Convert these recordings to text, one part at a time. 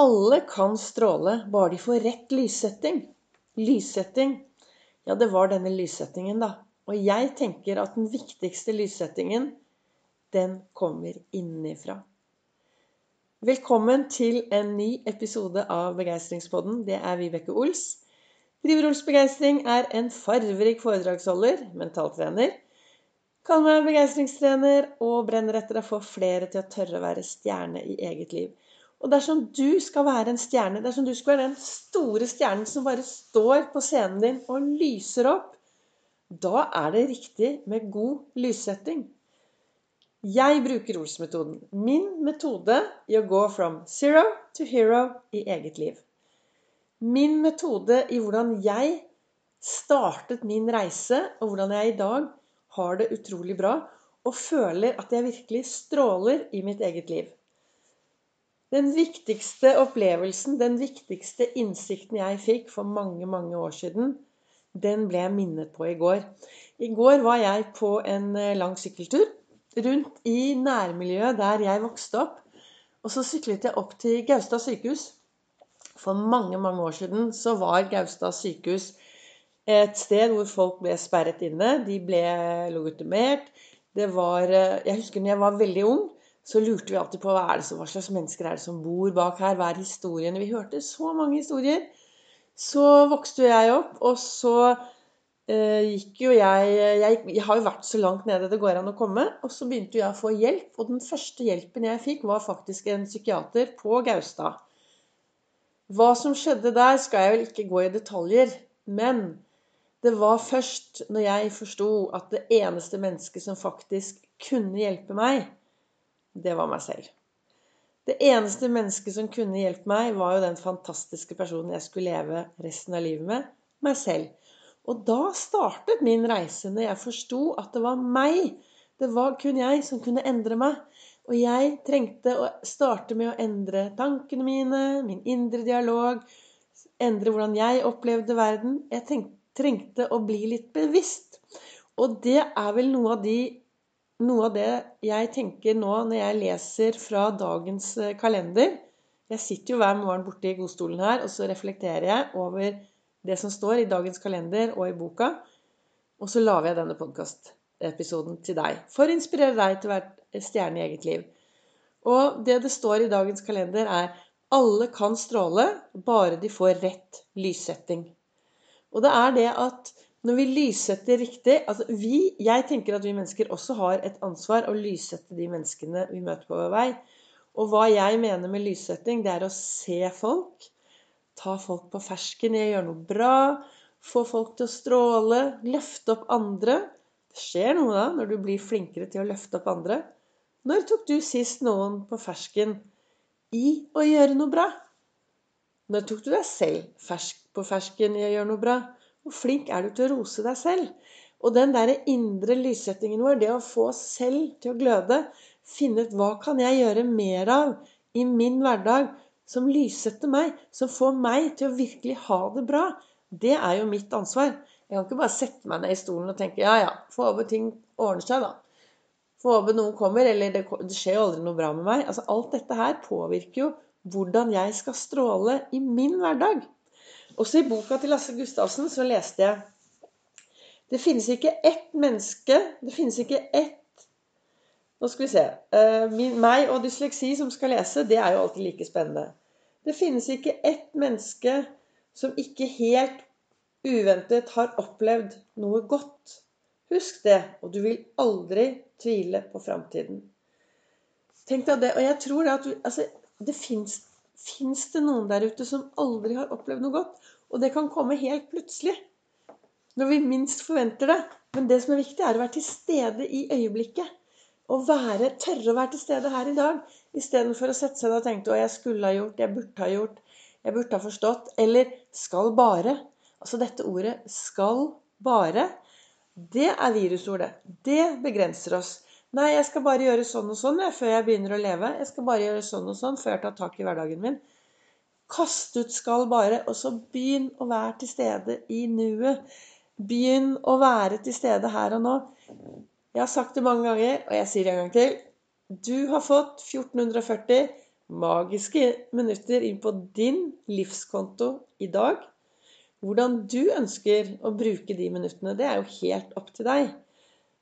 Alle kan stråle, bare de får rett lyssetting. Lyssetting. Ja, det var denne lyssettingen, da. Og jeg tenker at den viktigste lyssettingen, den kommer innenfra. Velkommen til en ny episode av Begeistringspodden. Det er Vibeke Ols. Driver Ols Begeistring er en farverik foredragsholder, mentaltrener. Kaller meg begeistringstrener og brenner etter å få flere til å tørre å være stjerne i eget liv. Og dersom du skal være en stjerne, dersom du skal være den store stjernen som bare står på scenen din og lyser opp, da er det riktig med god lyssetting. Jeg bruker Ols-metoden. Min metode i å gå from zero to hero i eget liv. Min metode i hvordan jeg startet min reise, og hvordan jeg i dag har det utrolig bra og føler at jeg virkelig stråler i mitt eget liv. Den viktigste opplevelsen, den viktigste innsikten jeg fikk for mange, mange år siden, den ble jeg minnet på i går. I går var jeg på en eh, lang sykkeltur rundt i nærmiljøet der jeg vokste opp. Og så syklet jeg opp til Gaustad sykehus. For mange, mange år siden så var Gaustad sykehus et sted hvor folk ble sperret inne. De ble logotomert. Det var eh, Jeg husker når jeg var veldig ung så lurte vi alltid på hva, er det som, hva slags mennesker er det som bor bak her. Hva er historiene? Vi hørte så mange historier. Så vokste jeg opp, og så eh, gikk jo jeg, jeg, jeg har jo vært så langt nede det går an å komme. Og så begynte jeg å få hjelp. Og den første hjelpen jeg fikk, var faktisk en psykiater på Gaustad. Hva som skjedde der, skal jeg vel ikke gå i detaljer. Men det var først når jeg forsto at det eneste mennesket som faktisk kunne hjelpe meg, det var meg selv. Det eneste mennesket som kunne hjelpe meg, var jo den fantastiske personen jeg skulle leve resten av livet med meg selv. Og da startet min reise, når jeg forsto at det var meg. Det var kun jeg som kunne endre meg. Og jeg trengte å starte med å endre tankene mine, min indre dialog, endre hvordan jeg opplevde verden. Jeg trengte å bli litt bevisst. Og det er vel noe av de noe av det jeg tenker nå når jeg leser fra dagens eh, kalender Jeg sitter jo hver morgen borte i godstolen her, og så reflekterer jeg over det som står i dagens kalender og i boka. Og så lager jeg denne podkastepisoden til deg for å inspirere deg til å være stjerne i eget liv. Og det det står i dagens kalender, er alle kan stråle, bare de får rett lyssetting. Og det er det at når vi lyssetter riktig altså vi, Jeg tenker at vi mennesker også har et ansvar å lyssette de menneskene vi møter på vår vei. Og hva jeg mener med lyssetting, det er å se folk. Ta folk på fersken i å gjøre noe bra. Få folk til å stråle. Løfte opp andre. Det skjer noe da når du blir flinkere til å løfte opp andre. Når tok du sist noen på fersken i å gjøre noe bra? Når tok du deg selv på fersken i å gjøre noe bra? Hvor flink er du til å rose deg selv? Og den der indre lyssettingen vår, det å få oss selv til å gløde, finne ut hva kan jeg gjøre mer av i min hverdag som lyssetter meg, som får meg til å virkelig ha det bra, det er jo mitt ansvar. Jeg kan ikke bare sette meg ned i stolen og tenke ja, ja, få håpe ting ordner seg, da. Få håpe noen kommer, eller det skjer jo aldri noe bra med meg. Altså Alt dette her påvirker jo hvordan jeg skal stråle i min hverdag. Også i boka til Lasse Gustavsen så leste jeg Det finnes ikke ett menneske Det finnes ikke ett Nå skal vi se. Uh, min, meg og dysleksi som skal lese, det er jo alltid like spennende. Det finnes ikke ett menneske som ikke helt uventet har opplevd noe godt. Husk det, og du vil aldri tvile på framtiden. Tenk deg det. Og jeg tror at du, altså, det fins Fins det noen der ute som aldri har opplevd noe godt? Og det kan komme helt plutselig. Når vi minst forventer det. Men det som er viktig, er å være til stede i øyeblikket. Å være, tørre å være til stede her i dag. Istedenfor å sette seg ned og tenke 'Å, jeg skulle ha gjort. Jeg burde ha gjort. Jeg burde ha forstått.' Eller 'skal bare'. Altså dette ordet 'skal bare', det er virusordet. Det begrenser oss. Nei, jeg skal bare gjøre sånn og sånn før jeg begynner å leve. Jeg skal bare gjøre sånn og sånn før jeg tar tak i hverdagen min. Kast ut skal bare, og så begynn å være til stede i nuet. Begynn å være til stede her og nå. Jeg har sagt det mange ganger, og jeg sier det en gang til. Du har fått 1440 magiske minutter inn på din livskonto i dag. Hvordan du ønsker å bruke de minuttene, det er jo helt opp til deg.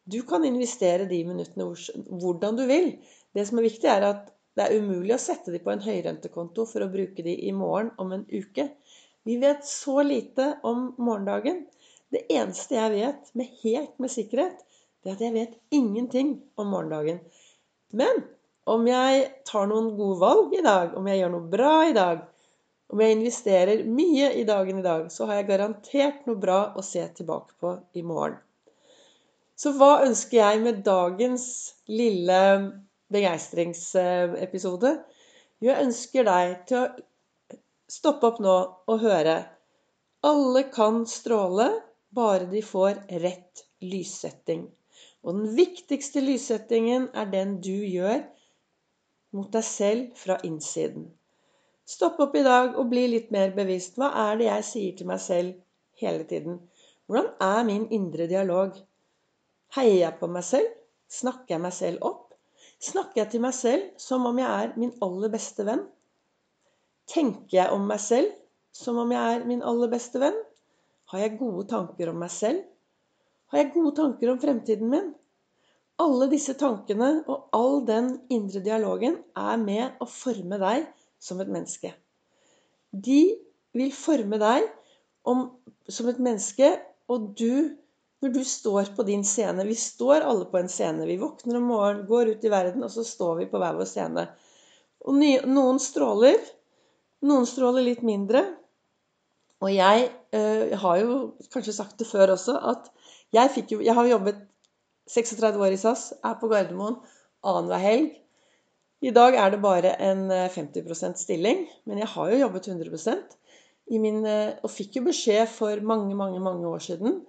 Du kan investere de minuttene hvordan du vil. Det som er viktig, er at det er umulig å sette de på en høyrentekonto for å bruke de i morgen om en uke. Vi vet så lite om morgendagen. Det eneste jeg vet med helt med sikkerhet, det er at jeg vet ingenting om morgendagen. Men om jeg tar noen gode valg i dag, om jeg gjør noe bra i dag, om jeg investerer mye i dagen i dag, så har jeg garantert noe bra å se tilbake på i morgen. Så hva ønsker jeg med dagens lille begeistringsepisode. Jeg ønsker deg til å stoppe opp nå og høre. Alle kan stråle, bare de får rett lyssetting. Og den viktigste lyssettingen er den du gjør mot deg selv fra innsiden. Stopp opp i dag og bli litt mer bevisst. Hva er det jeg sier til meg selv hele tiden? Hvordan er min indre dialog? Heier jeg på meg selv? Snakker jeg meg selv opp? Snakker jeg til meg selv som om jeg er min aller beste venn? Tenker jeg om meg selv som om jeg er min aller beste venn? Har jeg gode tanker om meg selv? Har jeg gode tanker om fremtiden min? Alle disse tankene og all den indre dialogen er med å forme deg som et menneske. De vil forme deg om, som et menneske, og du når du står på din scene Vi står alle på en scene. Vi våkner om morgenen, går ut i verden, og så står vi på hver vår scene. Og noen stråler. Noen stråler litt mindre. Og jeg øh, har jo kanskje sagt det før også, at jeg, jo, jeg har jobbet 36 år i SAS, er på Gardermoen annenhver helg. I dag er det bare en 50 eh, stilling, men jeg har jo jobbet 100% i min, eh, og fikk jo beskjed for mange, mange, mange år siden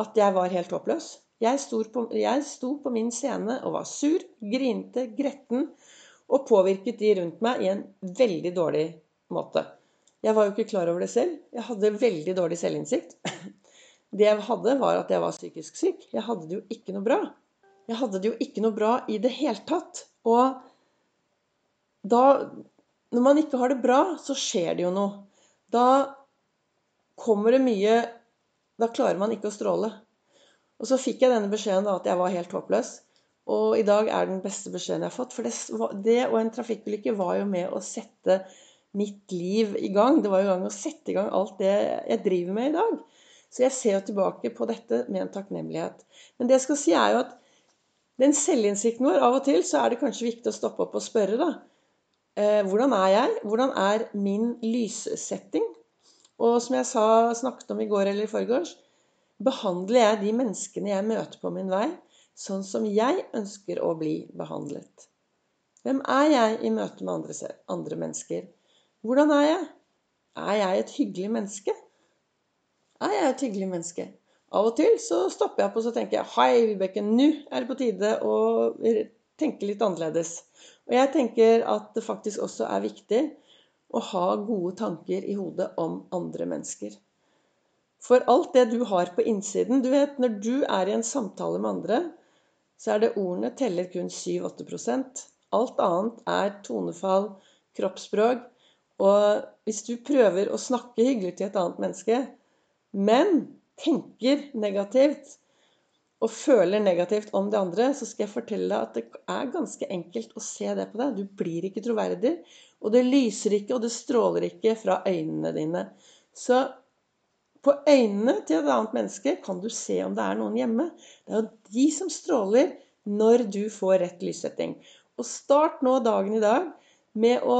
at jeg var helt håpløs. Jeg sto, på, jeg sto på min scene og var sur, grinte, gretten og påvirket de rundt meg i en veldig dårlig måte. Jeg var jo ikke klar over det selv. Jeg hadde veldig dårlig selvinnsikt. Det jeg hadde, var at jeg var psykisk syk. Jeg hadde det jo ikke noe bra. Jeg hadde det jo ikke noe bra i det hele tatt. Og da Når man ikke har det bra, så skjer det jo noe. Da kommer det mye da klarer man ikke å stråle. Og så fikk jeg denne beskjeden da at jeg var helt håpløs. Og i dag er den beste beskjeden jeg har fått. For det, det og en trafikkulykke var jo med å sette mitt liv i gang. Det var jo i gang å sette i gang alt det jeg driver med i dag. Så jeg ser jo tilbake på dette med en takknemlighet. Men det jeg skal si, er jo at den selvinnsikten vår Av og til så er det kanskje viktig å stoppe opp og spørre, da. Eh, hvordan er jeg? Hvordan er min lyssetting? Og som jeg sa, snakket om i går eller i forgårs, behandler jeg de menneskene jeg møter på min vei, sånn som jeg ønsker å bli behandlet. Hvem er jeg i møte med andre, andre mennesker? Hvordan er jeg? Er jeg et hyggelig menneske? Er jeg et hyggelig menneske? Av og til så stopper jeg opp og så tenker jeg, Hei, Vibeke, nå er det på tide å tenke litt annerledes. Og jeg tenker at det faktisk også er viktig å ha gode tanker i hodet om andre mennesker. For alt det du har på innsiden Du vet, når du er i en samtale med andre, så er det ordene teller kun 7-8% Alt annet er tonefall, kroppsspråk. Og hvis du prøver å snakke hyggelig til et annet menneske, men tenker negativt og føler negativt om det andre, så skal jeg fortelle deg at det er ganske enkelt å se det på deg. Du blir ikke troverdig. Og det lyser ikke, og det stråler ikke fra øynene dine. Så på øynene til et annet menneske kan du se om det er noen hjemme. Det er jo de som stråler når du får rett lyssetting. Og start nå dagen i dag med å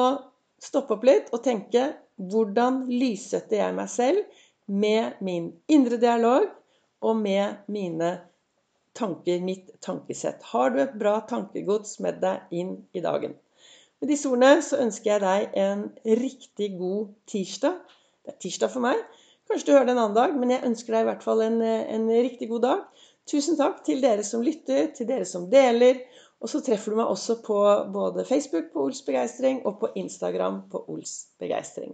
stoppe opp litt og tenke hvordan lyssetter jeg meg selv med min indre dialog og med mine tanker, mitt tankesett. Har du et bra tankegods med deg inn i dagen? Med disse ordene så ønsker jeg deg en riktig god tirsdag. Det er tirsdag for meg. Kanskje du hører det en annen dag, men jeg ønsker deg i hvert fall en, en riktig god dag. Tusen takk til dere som lytter, til dere som deler. Og så treffer du meg også på både Facebook på Ols Begeistring og på Instagram på Ols Begeistring.